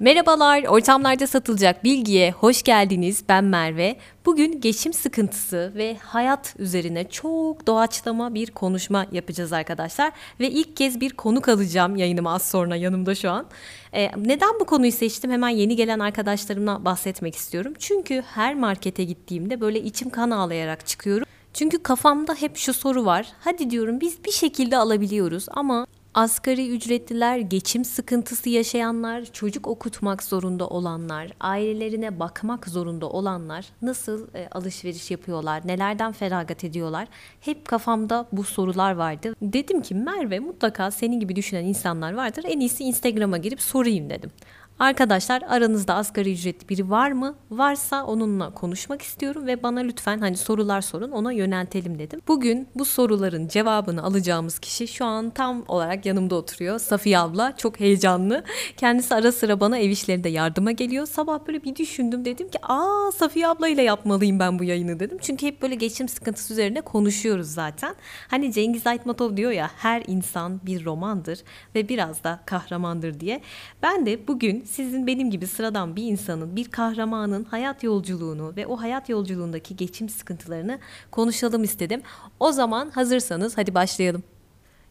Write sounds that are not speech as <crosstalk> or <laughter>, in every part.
Merhabalar, ortamlarda satılacak bilgiye hoş geldiniz. Ben Merve. Bugün geçim sıkıntısı ve hayat üzerine çok doğaçlama bir konuşma yapacağız arkadaşlar. Ve ilk kez bir konuk alacağım yayınıma az sonra yanımda şu an. Ee, neden bu konuyu seçtim? Hemen yeni gelen arkadaşlarımla bahsetmek istiyorum. Çünkü her markete gittiğimde böyle içim kan ağlayarak çıkıyorum. Çünkü kafamda hep şu soru var. Hadi diyorum biz bir şekilde alabiliyoruz ama Asgari ücretliler, geçim sıkıntısı yaşayanlar, çocuk okutmak zorunda olanlar, ailelerine bakmak zorunda olanlar nasıl e, alışveriş yapıyorlar, nelerden feragat ediyorlar? Hep kafamda bu sorular vardı. Dedim ki Merve mutlaka senin gibi düşünen insanlar vardır. En iyisi Instagram'a girip sorayım dedim. Arkadaşlar aranızda asgari ücretli biri var mı? Varsa onunla konuşmak istiyorum ve bana lütfen hani sorular sorun ona yöneltelim dedim. Bugün bu soruların cevabını alacağımız kişi şu an tam olarak yanımda oturuyor. Safiye abla çok heyecanlı. Kendisi ara sıra bana ev işlerinde yardıma geliyor. Sabah böyle bir düşündüm dedim ki aa Safiye abla ile yapmalıyım ben bu yayını dedim. Çünkü hep böyle geçim sıkıntısı üzerine konuşuyoruz zaten. Hani Cengiz Aytmatov diyor ya her insan bir romandır ve biraz da kahramandır diye. Ben de bugün sizin benim gibi sıradan bir insanın, bir kahramanın hayat yolculuğunu ve o hayat yolculuğundaki geçim sıkıntılarını konuşalım istedim. O zaman hazırsanız hadi başlayalım.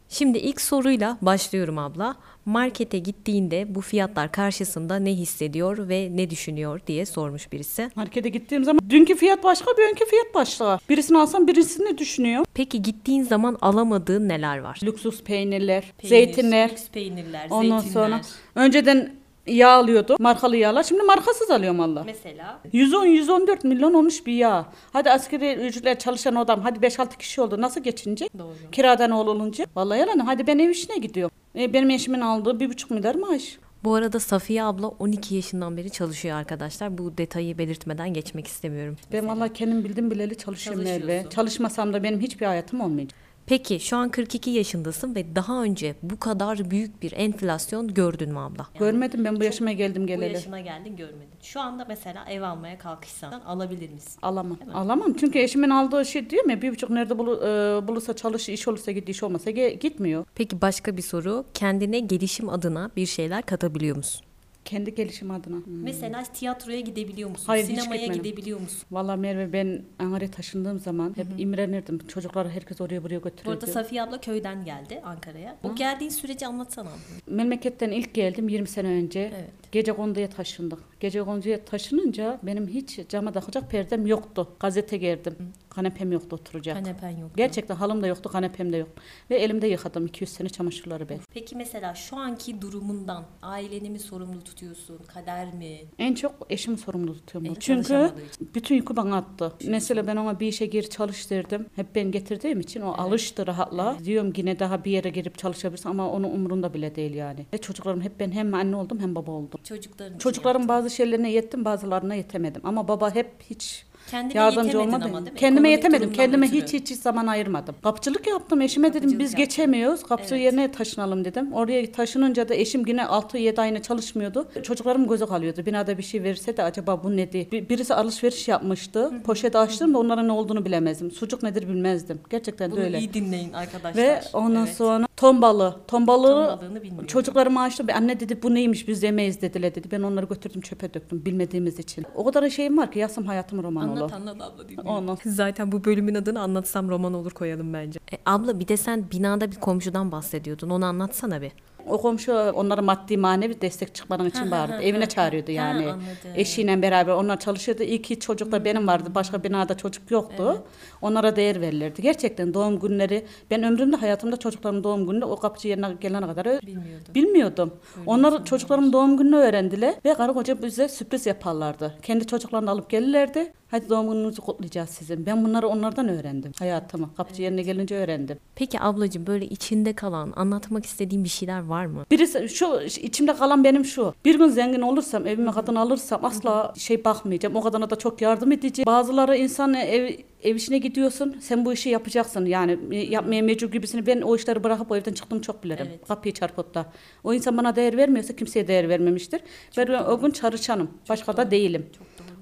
Şimdi ilk soruyla başlıyorum abla. Markete gittiğinde bu fiyatlar karşısında ne hissediyor ve ne düşünüyor diye sormuş birisi. Markete gittiğim zaman dünkü fiyat başka, bugünkü fiyat başka. Birisini alsam birisini düşünüyor. Peki gittiğin zaman alamadığın neler var? Lüksus peynirler, zeytinler. lüks peynirler, Ondan sonra önceden yağ alıyordu. Markalı yağlar. Şimdi markasız alıyorum valla. Mesela 110-114 milyon olmuş bir yağ. Hadi askeri ücretler çalışan adam. Hadi 5-6 kişi oldu. Nasıl geçinecek? Doğru. Kiradan oğlu olunca. Vallahi yalan. Hadi ben ev işine gidiyorum. E, benim eşimin aldığı bir buçuk milyar maaş. Bu arada Safiye abla 12 yaşından beri çalışıyor arkadaşlar. Bu detayı belirtmeden geçmek istemiyorum. Ben vallahi kendim bildim bileli çalışıyorum Merve. Çalışmasam da benim hiçbir hayatım olmayacak. Peki şu an 42 yaşındasın ve daha önce bu kadar büyük bir enflasyon gördün mü abla? Görmedim ben bu yaşıma geldim Bu geleli. yaşına geldin görmedin. Şu anda mesela ev almaya kalkışsan alabilir misin? Alamam. Alamam. Çünkü eşimin aldığı şey diyor ya bir buçuk nerede bulu, e, bulursa çalış, iş olursa gidiyor, iş olmasa ge- gitmiyor. Peki başka bir soru. Kendine gelişim adına bir şeyler katabiliyor musun? Kendi gelişim adına. Mesela tiyatroya gidebiliyor musun? Hayır, hiç Sinemaya gitmedim. gidebiliyor musun? Vallahi Merve ben Ankara'ya taşındığım zaman hep imrenirdim. Çocukları herkes oraya buraya götürüyordu. Safiye abla köyden geldi Ankara'ya. O geldiğin süreci anlatsana. Memleketten ilk geldim 20 sene önce. Evet. Gece konduya taşındık. Gece konduya taşınınca benim hiç cama takacak perdem yoktu. Gazete gerdim. Kanepem yoktu oturacak. Kanepen yok. Gerçekten halım da yoktu, kanepem de yok. Ve elimde yıkadım 200 sene çamaşırları ben. Peki mesela şu anki durumundan aileni mi sorumlu tutuyorsun? Kader mi? En çok eşim sorumlu tutuyorum. E, Çünkü bütün yükü bana attı. Mesela ben ona bir işe gir çalış derdim. Hep ben getirdiğim için o alıştı rahatla. Diyorum yine daha bir yere girip çalışabilirsin ama onun umurunda bile değil yani. Ve çocuklarım hep ben hem anne oldum hem baba oldum. Çocukların Çocukların bazı şeylerine yettim bazılarına yetemedim. Ama baba hep hiç Kendine yardımcı olmadı. ama değil mi? Kendime Ekonomik yetemedim. Kendime ötürü. hiç hiç hiç zaman ayırmadım. Kapıcılık yaptım. Eşime dedim Kapıcılık biz yaptın. geçemiyoruz. Kapıcı Evet. yerine taşınalım dedim. Oraya taşınınca da eşim yine 6-7 ayına çalışmıyordu. Çocuklarım göze kalıyordu. Binada bir şey verirse de acaba bu nedir? Bir- Birisi alışveriş yapmıştı. Poşet açtım da onların ne olduğunu bilemezdim. Sucuk nedir bilmezdim. Gerçekten de Bunu öyle. iyi dinleyin arkadaşlar. Ve ondan Evet. sonra ton balığı. Ton balığı çocuklarıma açtım. Anne dedi bu neymiş biz yemeyiz dediler dedi. Ben onları götürdüm çöpe döktüm bilmediğimiz için. O kadar şeyim var ki yazsam hayatım roman Anlat olur. anlat abla dinliyorum. Ondan Zaten bu bölümün adını anlatsam roman olur koyalım bence. E, abla bir de sen binada bir komşudan bahsediyordun. Onu anlatsana bir. O komşu onlara maddi manevi destek çıkmaları için bağırdı. Evine çağırıyordu yani. anladım. Eşiyle beraber onlar çalışıyordu. İlk hiç çocuk da benim vardı. Başka binada çocuk yoktu. Onlara değer verilirdi. Gerçekten doğum günleri ben ömrümde hayatımda çocuklarımın doğum gününü o kapıcı yerine gelene kadar ö- Bilmiyordum. Bilmiyordum. Onlar çocuklarımın doğum gününü öğrendiler ve karı koca bize sürpriz yaparlardı. Kendi çocuklarını alıp gelirlerdi. Hadi doğum gününüzü kutlayacağız sizin. Ben bunları onlardan öğrendim. Hayatımı kapıcı yerine gelince öğrendim. Peki ablacığım böyle içinde kalan, anlatmak istediğin bir şeyler var mı? Birisi şu içimde kalan benim şu. Bir gün zengin olursam, evime kadın alırsam asla şey bakmayacağım. O kadına da çok yardım edeceğim. Bazıları insan ev ev işine gidiyorsun. Sen bu işi yapacaksın. Yani e, yapmaya mecbur gibisini. Ben o işleri bırakıp o evden çıktım çok bilirim. Evet. Kapıyı çarpıp da. O insan bana değer vermiyorsa kimseye değer vermemiştir. ben o gün çalışanım. Başka da değilim.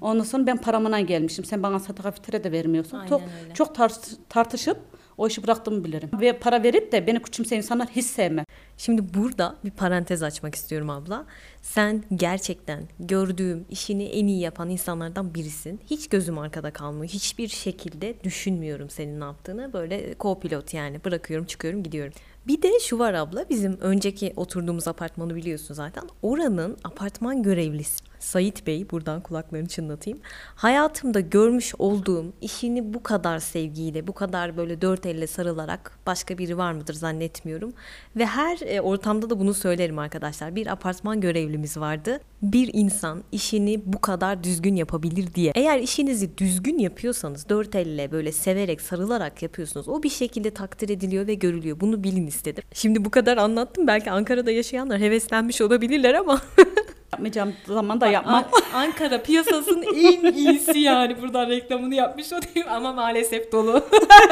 Ondan sonra ben paramına gelmişim. Sen bana sadaka fitre de vermiyorsun. Aynen çok öyle. çok tart- tartışıp o işi bıraktığımı bilirim. Ve para verip de beni küçümseyen insanlar hiç sevmem. Şimdi burada bir parantez açmak istiyorum abla. Sen gerçekten gördüğüm işini en iyi yapan insanlardan birisin. Hiç gözüm arkada kalmıyor. Hiçbir şekilde düşünmüyorum senin ne yaptığını. Böyle co-pilot yani bırakıyorum çıkıyorum gidiyorum. Bir de şu var abla bizim önceki oturduğumuz apartmanı biliyorsun zaten. Oranın apartman görevlisi Sait Bey buradan kulaklarını çınlatayım. Hayatımda görmüş olduğum işini bu kadar sevgiyle, bu kadar böyle dört elle sarılarak başka biri var mıdır zannetmiyorum. Ve her e, ortamda da bunu söylerim arkadaşlar. Bir apartman görevlimiz vardı. Bir insan işini bu kadar düzgün yapabilir diye. Eğer işinizi düzgün yapıyorsanız, dört elle böyle severek, sarılarak yapıyorsunuz. O bir şekilde takdir ediliyor ve görülüyor. Bunu bilin istedim. Şimdi bu kadar anlattım. Belki Ankara'da yaşayanlar heveslenmiş olabilirler ama <laughs> Yapmayacağım zaman da yapmam. Ankara piyasasının en iyisi yani buradan reklamını yapmış olayım ama maalesef dolu.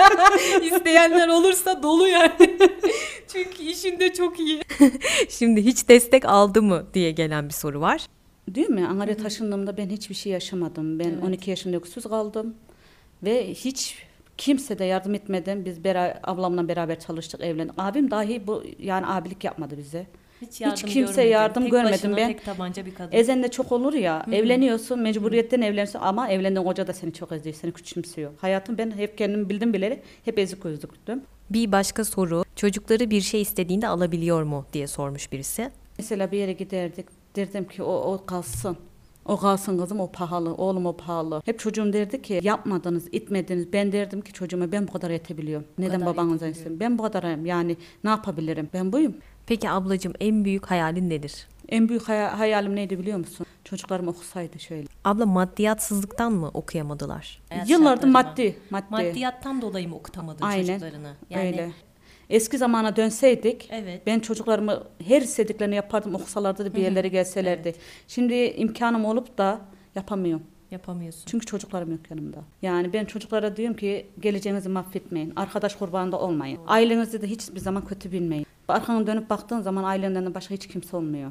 <laughs> İsteyenler olursa dolu yani. Çünkü işinde çok iyi. <laughs> Şimdi hiç destek aldı mı diye gelen bir soru var. Değil mi? Ankara'ya taşındığımda ben hiçbir şey yaşamadım. Ben 12 yaşında öksüz kaldım. Ve hiç kimse de yardım etmeden biz bera, ablamla beraber çalıştık, evlendik. Abim dahi bu yani abilik yapmadı bize. Hiç, yardım kimse görmedim. yardım tek görmedim başına, ben. Tek tabanca bir kadın. Ezen'de çok olur ya. Evleniyorsun, mecburiyetten evleniyorsun ama evlendiğin koca da seni çok eziyor, seni küçümsüyor. Hayatım ben hep kendimi bildim bileli hep ezik gözlüktüm. bir başka soru. Çocukları bir şey istediğinde alabiliyor mu diye sormuş birisi. Mesela bir yere giderdik. Derdim ki o, o kalsın. O kalsın kızım o pahalı. Oğlum o pahalı. Hep çocuğum derdi ki yapmadınız, itmediniz. Ben derdim ki çocuğuma ben bu kadar yetebiliyorum. Neden kadar babanıza istedim? Ben bu kadarım. Yani ne yapabilirim? Ben buyum. Peki ablacığım en büyük hayalin nedir? En büyük hay- hayalim neydi biliyor musun? Çocuklarım okusaydı şöyle. Abla maddiyatsızlıktan mı okuyamadılar? Yıllardır maddi, maddi. Maddiyattan dolayı mı okutamadın Aynen. çocuklarını? Öyle. Eski zamana dönseydik Evet. ben çocuklarımı her istediklerini yapardım okusalardı da bir yerlere gelselerdi. Şimdi imkanım olup da yapamıyorum. Yapamıyorsun. Çünkü çocuklarım yok yanımda. Yani ben çocuklara diyorum ki geleceğinizi mahvetmeyin. Arkadaş kurbanında olmayın. Ailenizi de hiçbir zaman kötü bilmeyin. Arkana dönüp baktığın zaman ailenden başka hiç kimse olmuyor.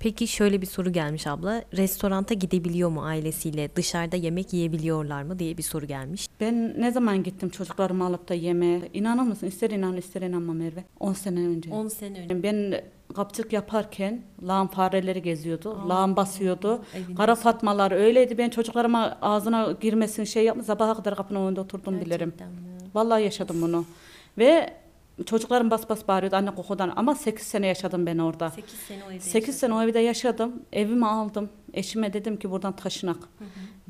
Peki şöyle bir soru gelmiş abla. Restoranta gidebiliyor mu ailesiyle? Dışarıda yemek yiyebiliyorlar mı diye bir soru gelmiş. Ben ne zaman gittim çocuklarımı alıp da yemeğe? İnanır mısın? İster inan ister inanma Merve. 10 sene önce. 10 sene önce. Ben kapçık yaparken lağım fareleri geziyordu. lağım basıyordu. evin Kara fatmalar öyleydi. Ben çocuklarıma ağzına girmesin şey yapma. Sabaha kadar kapının önünde oturdum bilirim. Gerçekten mi? Vallahi yaşadım bunu. Ve çocuklarım bas bas bağırıyordu anne kokudan. Ama 8 sene yaşadım ben orada. 8 sene o evde 8 sene o evde yaşadım. Evimi aldım. Eşime dedim ki buradan taşınak.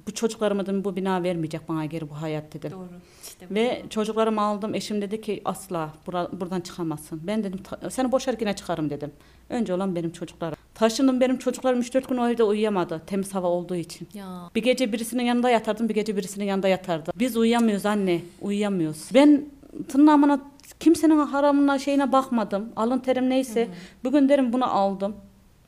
Bu çocuklarıma dedim bu bina vermeyecek bana geri bu hayat dedim. Doğru. İşte. Ve çocuklarımı aldım. Eşim dedi ki asla bura- buradan çıkamazsın. Ben dedim "Ta- seni boşar yine çıkarım dedim. Önce olan benim çocuklarım. Taşındım benim çocuklarım 3-4 gün o evde uyuyamadı. Temiz hava olduğu için. Ya Bir gece birisinin yanında yatardım, bir gece birisinin yanında yatardı. Biz uyuyamıyoruz anne, uyuyamıyoruz. Ben tırnağımına kimsenin haramına şeyine bakmadım. Alın terim neyse. Bugün derim bunu aldım.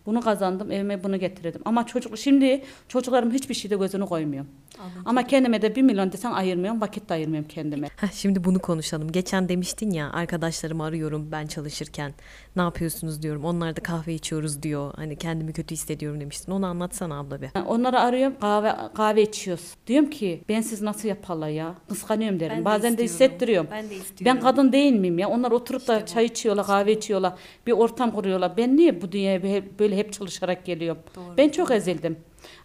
Bunu kazandım, evime bunu getirdim. Ama çocuk şimdi çocuklarım hiçbir şeyde gözünü koymuyor. Anladım. Ama kendime de bir milyon desen ayırmıyorum, vakit de ayırmıyorum kendime. Heh, şimdi bunu konuşalım. Geçen demiştin ya arkadaşlarımı arıyorum ben çalışırken. Ne yapıyorsunuz diyorum. Onlar da kahve içiyoruz diyor. Hani kendimi kötü hissediyorum demiştin. Onu anlatsana abla bir. Yani Onları arıyorum kahve kahve içiyoruz. Diyorum ki ben siz nasıl yaparlar ya? Kıskanıyorum derim. Ben de Bazen de istiyorum. hissettiriyorum. Ben de Ben istiyorum. kadın değil miyim ya? Onlar oturup da İşte bu. çay içiyorlar, kahve içiyorlar. Bir ortam kuruyorlar. Ben niye bu dünyaya hep- böyle hep çalışarak geliyorum? Doğru. Ben çok ezildim.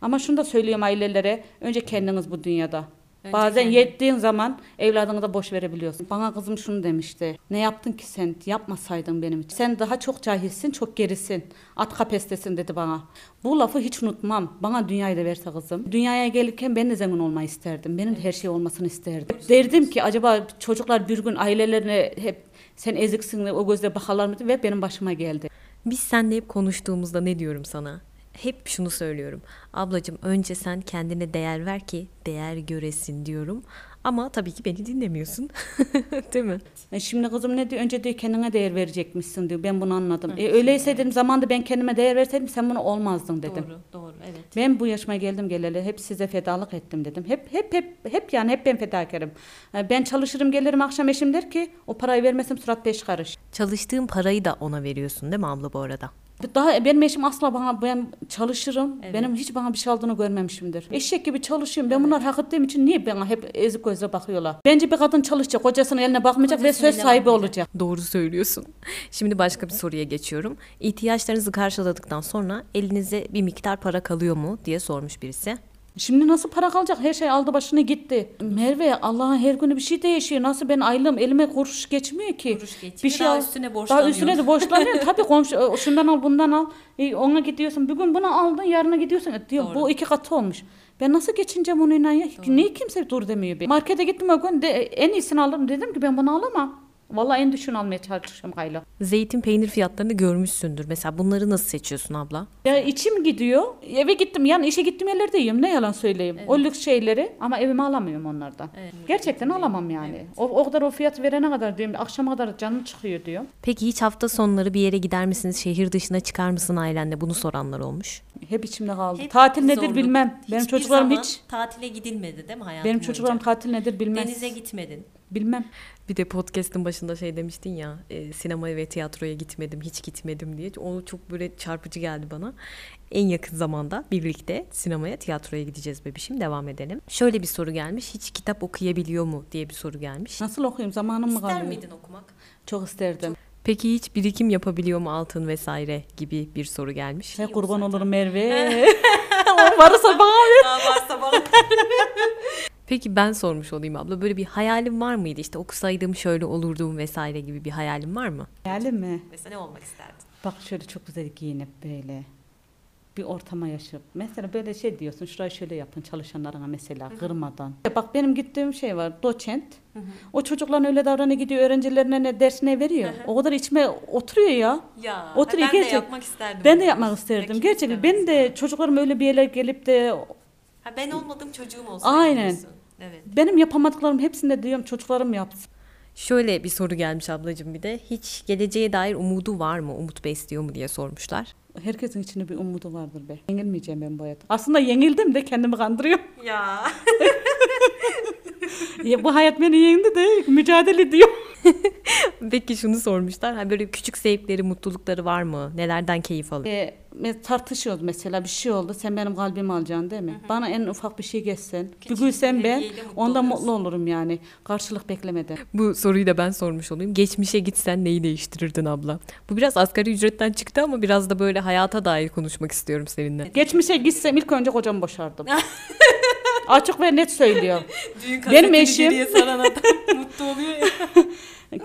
Ama şunu da söylüyorum ailelere. Önce kendiniz bu dünyada. Bazen kendin. yettiğin zaman evladını da boş verebiliyorsun. Bana kızım şunu demişti. Ne yaptın ki sen? Yapmasaydın benim için. Sen daha çok cahilsin, çok gerisin. At kapestesin dedi bana. Bu lafı hiç unutmam. Bana dünyayı da verse kızım. Dünyaya gelirken ben de zengin olmayı isterdim. Benim de her şey olmasını isterdim. Derdim ki acaba çocuklar bir gün ailelerine hep sen eziksin o gözle bakarlar mı ve benim başıma geldi. Biz seninle hep konuştuğumuzda ne diyorum sana? Hep şunu söylüyorum. Ablacığım önce sen kendine değer ver ki değer göresin diyorum. Ama tabii ki beni dinlemiyorsun. <laughs> Değil mi? E şimdi kızım ne diyor? Önce diyor kendine değer verecekmişsin diyor. Ben bunu anladım. E öyleyse dedim zamanda ben kendime değer verseydim sen bunu olmazdın dedim. Doğru, doğru, evet. Ben bu yaşıma geldim geleli hep size fedalık ettim dedim. Hep hep hep hep yani hep ben fedakarım. E, Ben çalışırım gelirim akşam eşim der ki o parayı vermesem surat beş karış. Çalıştığın parayı da ona veriyorsun değil mi abla bu arada? Daha benim eşim asla bana ben çalışırım. Benim hiç bana bir şey aldığını görmemişimdir. Eşek gibi çalışıyorum. Ben bunlar hak ettiğim için niye bana hep ezik gözle bakıyorlar? Bence bir kadın çalışacak, kocasının eline bakmayacak ve Kocasının söz eline sahibi bakmayacak. olacak. Doğru söylüyorsun. Şimdi başka bir soruya geçiyorum. İhtiyaçlarınızı karşıladıktan sonra elinize bir miktar para kalıyor mu diye sormuş birisi. Şimdi nasıl para kalacak? Her şey aldı başını gitti. Merve Allah'ın her günü bir şey değişiyor. Nasıl ben aylığım elime kuruş geçmiyor ki. Kuruş geçmiyor, Bir şey daha al- üstüne Daha borçlanıyorsun. üstüne de borçlanıyorsun. <laughs> Tabii komşu e, şundan al bundan al. E, ona gidiyorsun. Bugün bunu aldın yarına gidiyorsun. E, diyor, bu iki katı olmuş. Ben nasıl geçineceğim onunla ya? Niye kimse dur demiyor. Bir. Markete gittim o gün de, en iyisini alırım. Dedim ki ben bunu alamam. Vallahi en düşün almaya çalışıyorum aylık. Zeytin peynir fiyatlarını görmüşsündür. Mesela bunları nasıl seçiyorsun abla? Ya içim gidiyor. Eve gittim. Yani işe gittiğim yerlerde yiyorum. Ne yalan söyleyeyim. O lüks şeyleri ama evime alamıyorum onlardan. Gerçekten alamam yani. O, o kadar o fiyat verene kadar diyorum. Akşama kadar canım çıkıyor diyor. Peki hiç hafta sonları bir yere gider misiniz? Şehir dışına çıkar mısın ailenle? Bunu soranlar olmuş. Hep içimde kaldı. tatil nedir bilmem. Benim çocuklarım hiç. tatile gidilmedi değil mi hayatım Benim çocuklarım tatil nedir bilmez. gitmedin. Bilmem. Bir de podcast'ın başında şey demiştin ya e, sinemaya ve tiyatroya gitmedim hiç gitmedim diye. O çok böyle çarpıcı geldi bana. En yakın zamanda birlikte sinemaya tiyatroya gideceğiz bebişim devam edelim. Şöyle bir soru gelmiş hiç kitap okuyabiliyor mu diye bir soru gelmiş. Nasıl okuyayım? Zamanım mı kalıyor? okumak? Çok isterdim. Peki hiç birikim yapabiliyor mu altın vesaire gibi bir soru gelmiş. Ne kurban olurum <laughs> Merve. <laughs> varsa bana ver. <laughs> Peki ben sormuş olayım abla böyle bir hayalim var mıydı işte okusaydım şöyle olurdum vesaire gibi bir hayalim var mı? Hayali mi? Mesela ne olmak isterdin? Bak şöyle çok güzel giyinip böyle bir ortama yaşayıp mesela böyle şey diyorsun şurayı şöyle yapın çalışanlarına mesela kırmadan. Bak benim gittiğim şey var doçent. O çocukların öyle davranıyor gidiyor öğrencilerine ne dersine veriyor. O kadar içime oturuyor ya. Ya Oturuyor gerçek. isterdim. Ben de yapmak isterdim. Gerçekten ben de çocuklarım öyle bir yere gelip de Ha, ben olmadım çocuğum olsun. Aynen. Evet. benim yapamadıklarım hepsini de diyorum çocuklarım yapsın. Şöyle bir soru gelmiş ablacığım bir de. Hiç geleceğe dair umudu var mı? Umut besliyor mu diye sormuşlar. Herkesin içinde bir umudu vardır be. Yenilmeyeceğim ben bu hayatta. Aslında yenildim de kendimi kandırıyorum. <laughs> Ya. <laughs> Ya bu hayat beni yendi de mücadele ediyor. <laughs> Peki şunu sormuşlar. Ha böyle küçük zevkleri, mutlulukları var mı? Nelerden keyif alıyor? E, me- tartışıyoruz mesela bir şey oldu sen benim kalbimi alacaksın değil mi? Bana en ufak bir şey geçsen, bir gülsen ben mutlu ondan mutlu olurum yani. Karşılık beklemeden. Bu soruyu da ben sormuş olayım. Geçmişe gitsen neyi değiştirirdin abla? Bu biraz asgari ücretten çıktı ama biraz da böyle hayata dair konuşmak istiyorum seninle. Geçmişe gitsem ilk önce kocamı boşardım. <laughs> Açık ve net söylüyor. Düğün Benim eşim- diye saran adam mutlu oluyor ya. <laughs>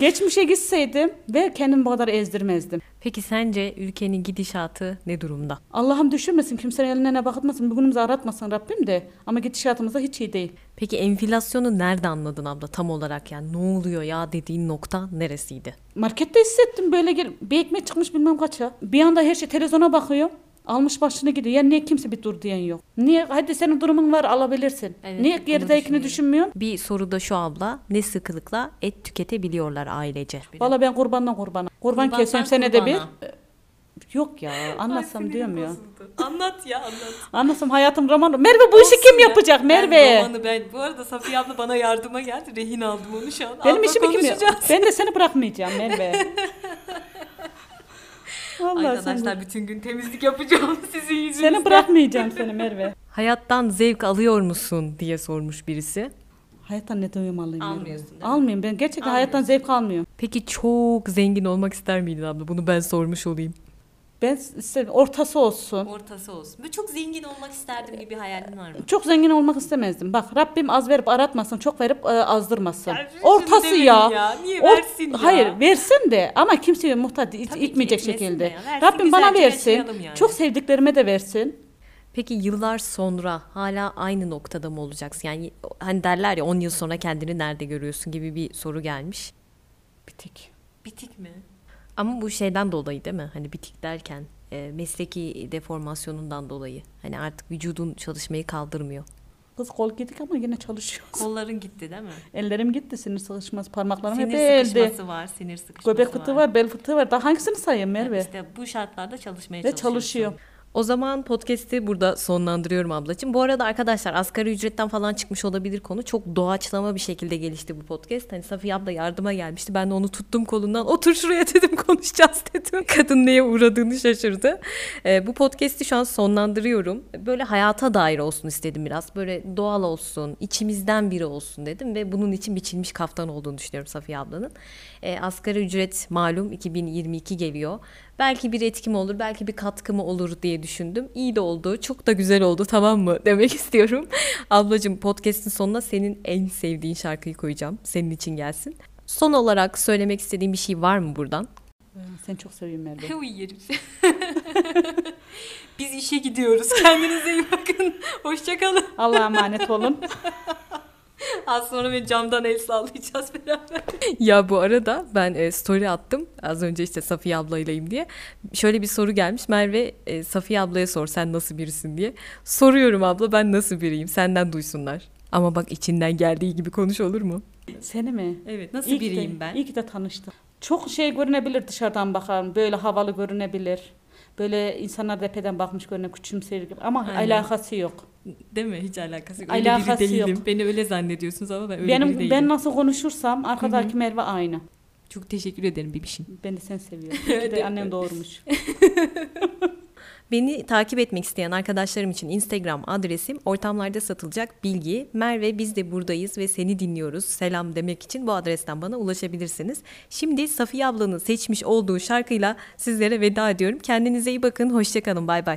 Geçmişe gitseydim ve kendimi bu kadar ezdirmezdim. Peki sence ülkenin gidişatı ne durumda? Allah'ım düşürmesin, kimsenin eline ne bakıtmasın, bugünümüzü aratmasın Rabbim de. Ama gidişatımız da hiç iyi değil. Peki enflasyonu nerede anladın abla tam olarak yani ne oluyor ya dediğin nokta neresiydi? Markette hissettim böyle gel bir ekmek çıkmış bilmem kaça. Bir anda her şey televizyona bakıyor. Almış başını gidiyor. Ya niye kimse bir dur diyen yok? Niye? Hadi senin durumun var alabilirsin. Evet, niye onu geridekini düşünmüyorsun? Bir soru da şu abla ne sıklıkla et tüketebiliyorlar ailece? Valla ben kurbandan kurbana. Kurban Kurbandan kesiyorum senede bir. kurbana. Yok ya anlasam diyorum ya. Anlat ya anlat. Anlasam hayatım roman. Merve bu işi kim yapacak Merve? ben bu arada Safiye abla bana yardıma geldi. Rehin aldım onu şu an. Benim Abla işimi kim konuşacağız. yapacak? Ben de seni bırakmayacağım Merve. <laughs> Vallahi sen, Arkadaşlar bütün gün temizlik yapacağım <laughs> sizin yüzünüzden. seni bırakmayacağım seni Merve. Hayattan zevk alıyor musun diye sormuş birisi. Hayattan ne duyumalıyım Merve? Almıyorsun, değil mi? Almıyorum ben gerçekten hayattan zevk almıyorum. Peki çok zengin olmak ister miydin abla? Bunu ben sormuş olayım. Ben istedim ortası olsun. Ortası olsun. Böyle çok zengin olmak isterdim gibi bir hayalin var mı? Çok zengin olmak istemezdim. Bak Rabbim az verip aratmasın, çok verip e, azdırmasın. Ya Ortası ya. ya, niye Or- versin ya? Hayır, versin de ama kimseye muhtaç it- itmeyecek şekilde. de ya. Versin, Rabbim bana versin. yani. Çok sevdiklerime de versin. Peki yıllar sonra hala aynı noktada mı olacaksın? Yani hani derler ya 10 yıl sonra kendini nerede görüyorsun gibi bir soru gelmiş. Bitik. Bitik mi? Ama bu şeyden dolayı değil mi? Hani bitik derken e, mesleki deformasyonundan dolayı. Hani artık vücudun çalışmayı kaldırmıyor. Kız kol gidik ama yine çalışıyoruz. <laughs> Kolların gitti değil mi? Ellerim gitti, sinir sıkışması, parmaklarım hep Sinir elde. sıkışması var, sinir sıkışması Göbek fıtığı var, bel fıtığı var. Daha hangisini sayayım Merve? İşte bu şartlarda çalışmaya Ve çalışıyor. O zaman podcast'i burada sonlandırıyorum ablacığım. Bu arada arkadaşlar asgari ücretten falan çıkmış olabilir konu. Çok doğaçlama bir şekilde gelişti bu podcast. Hani Safiye abla yardıma gelmişti. Ben de onu tuttum kolundan. Otur şuraya <laughs> dedim konuşacağız dedim. Kadın neye uğradığını şaşırdı. Ee, bu podcast'i şu an sonlandırıyorum. Böyle hayata dair olsun istedim biraz. Böyle doğal olsun, içimizden biri olsun dedim. Ve bunun için biçilmiş kaftan olduğunu düşünüyorum Safiye ablanın. Ee, asgari ücret malum 2022 geliyor. Belki bir etkim olur, belki bir katkım olur diye düşündüm. İyi de oldu, çok da güzel oldu tamam mı <laughs> demek istiyorum. Ablacığım podcast'in sonuna senin en sevdiğin şarkıyı koyacağım. Senin için gelsin. Son olarak söylemek istediğin bir şey var mı buradan? Seni çok seviyorum Merve. Uyuyorum. <laughs> Biz işe gidiyoruz. Kendinize iyi bakın. Hoşçakalın. Allah'a emanet olun. <laughs> <laughs> Az sonra bir camdan el sallayacağız <laughs> beraber. ya bu arada ben e, story attım. Az önce işte Safiye ablaylayım diye. Şöyle bir soru gelmiş. Merve e, Safiye ablaya sor sen nasıl birisin diye. Soruyorum abla ben nasıl biriyim? Senden duysunlar. Ama bak içinden geldiği gibi konuş olur mu? Seni mi? Evet nasıl İyi ki de- biriyim ben? İyi ki de tanıştık. Çok şey görünebilir dışarıdan bakan. Böyle havalı görünebilir. Böyle insanlar tepeden bakmış görünen küçümser gibi. Ama Aynen. alakası yok. Değil mi? Hiç alakası yok. Alakası öyle biri değilim. yok. Beni öyle zannediyorsunuz ama ben öyle biri Benim değilim. ben nasıl konuşursam arkadaki Merve aynı. Çok teşekkür ederim bebişim. Ben de seni seviyorum. <laughs> Ki de annem doğurmuş. <laughs> Beni takip etmek isteyen arkadaşlarım için Instagram adresim ortamlarda satılacak bilgi. Merve biz de buradayız ve seni dinliyoruz. Selam demek için bu adresten bana ulaşabilirsiniz. Şimdi Safiye ablanın seçmiş olduğu şarkıyla sizlere veda ediyorum. Kendinize iyi bakın. Hoşçakalın. Bay bay.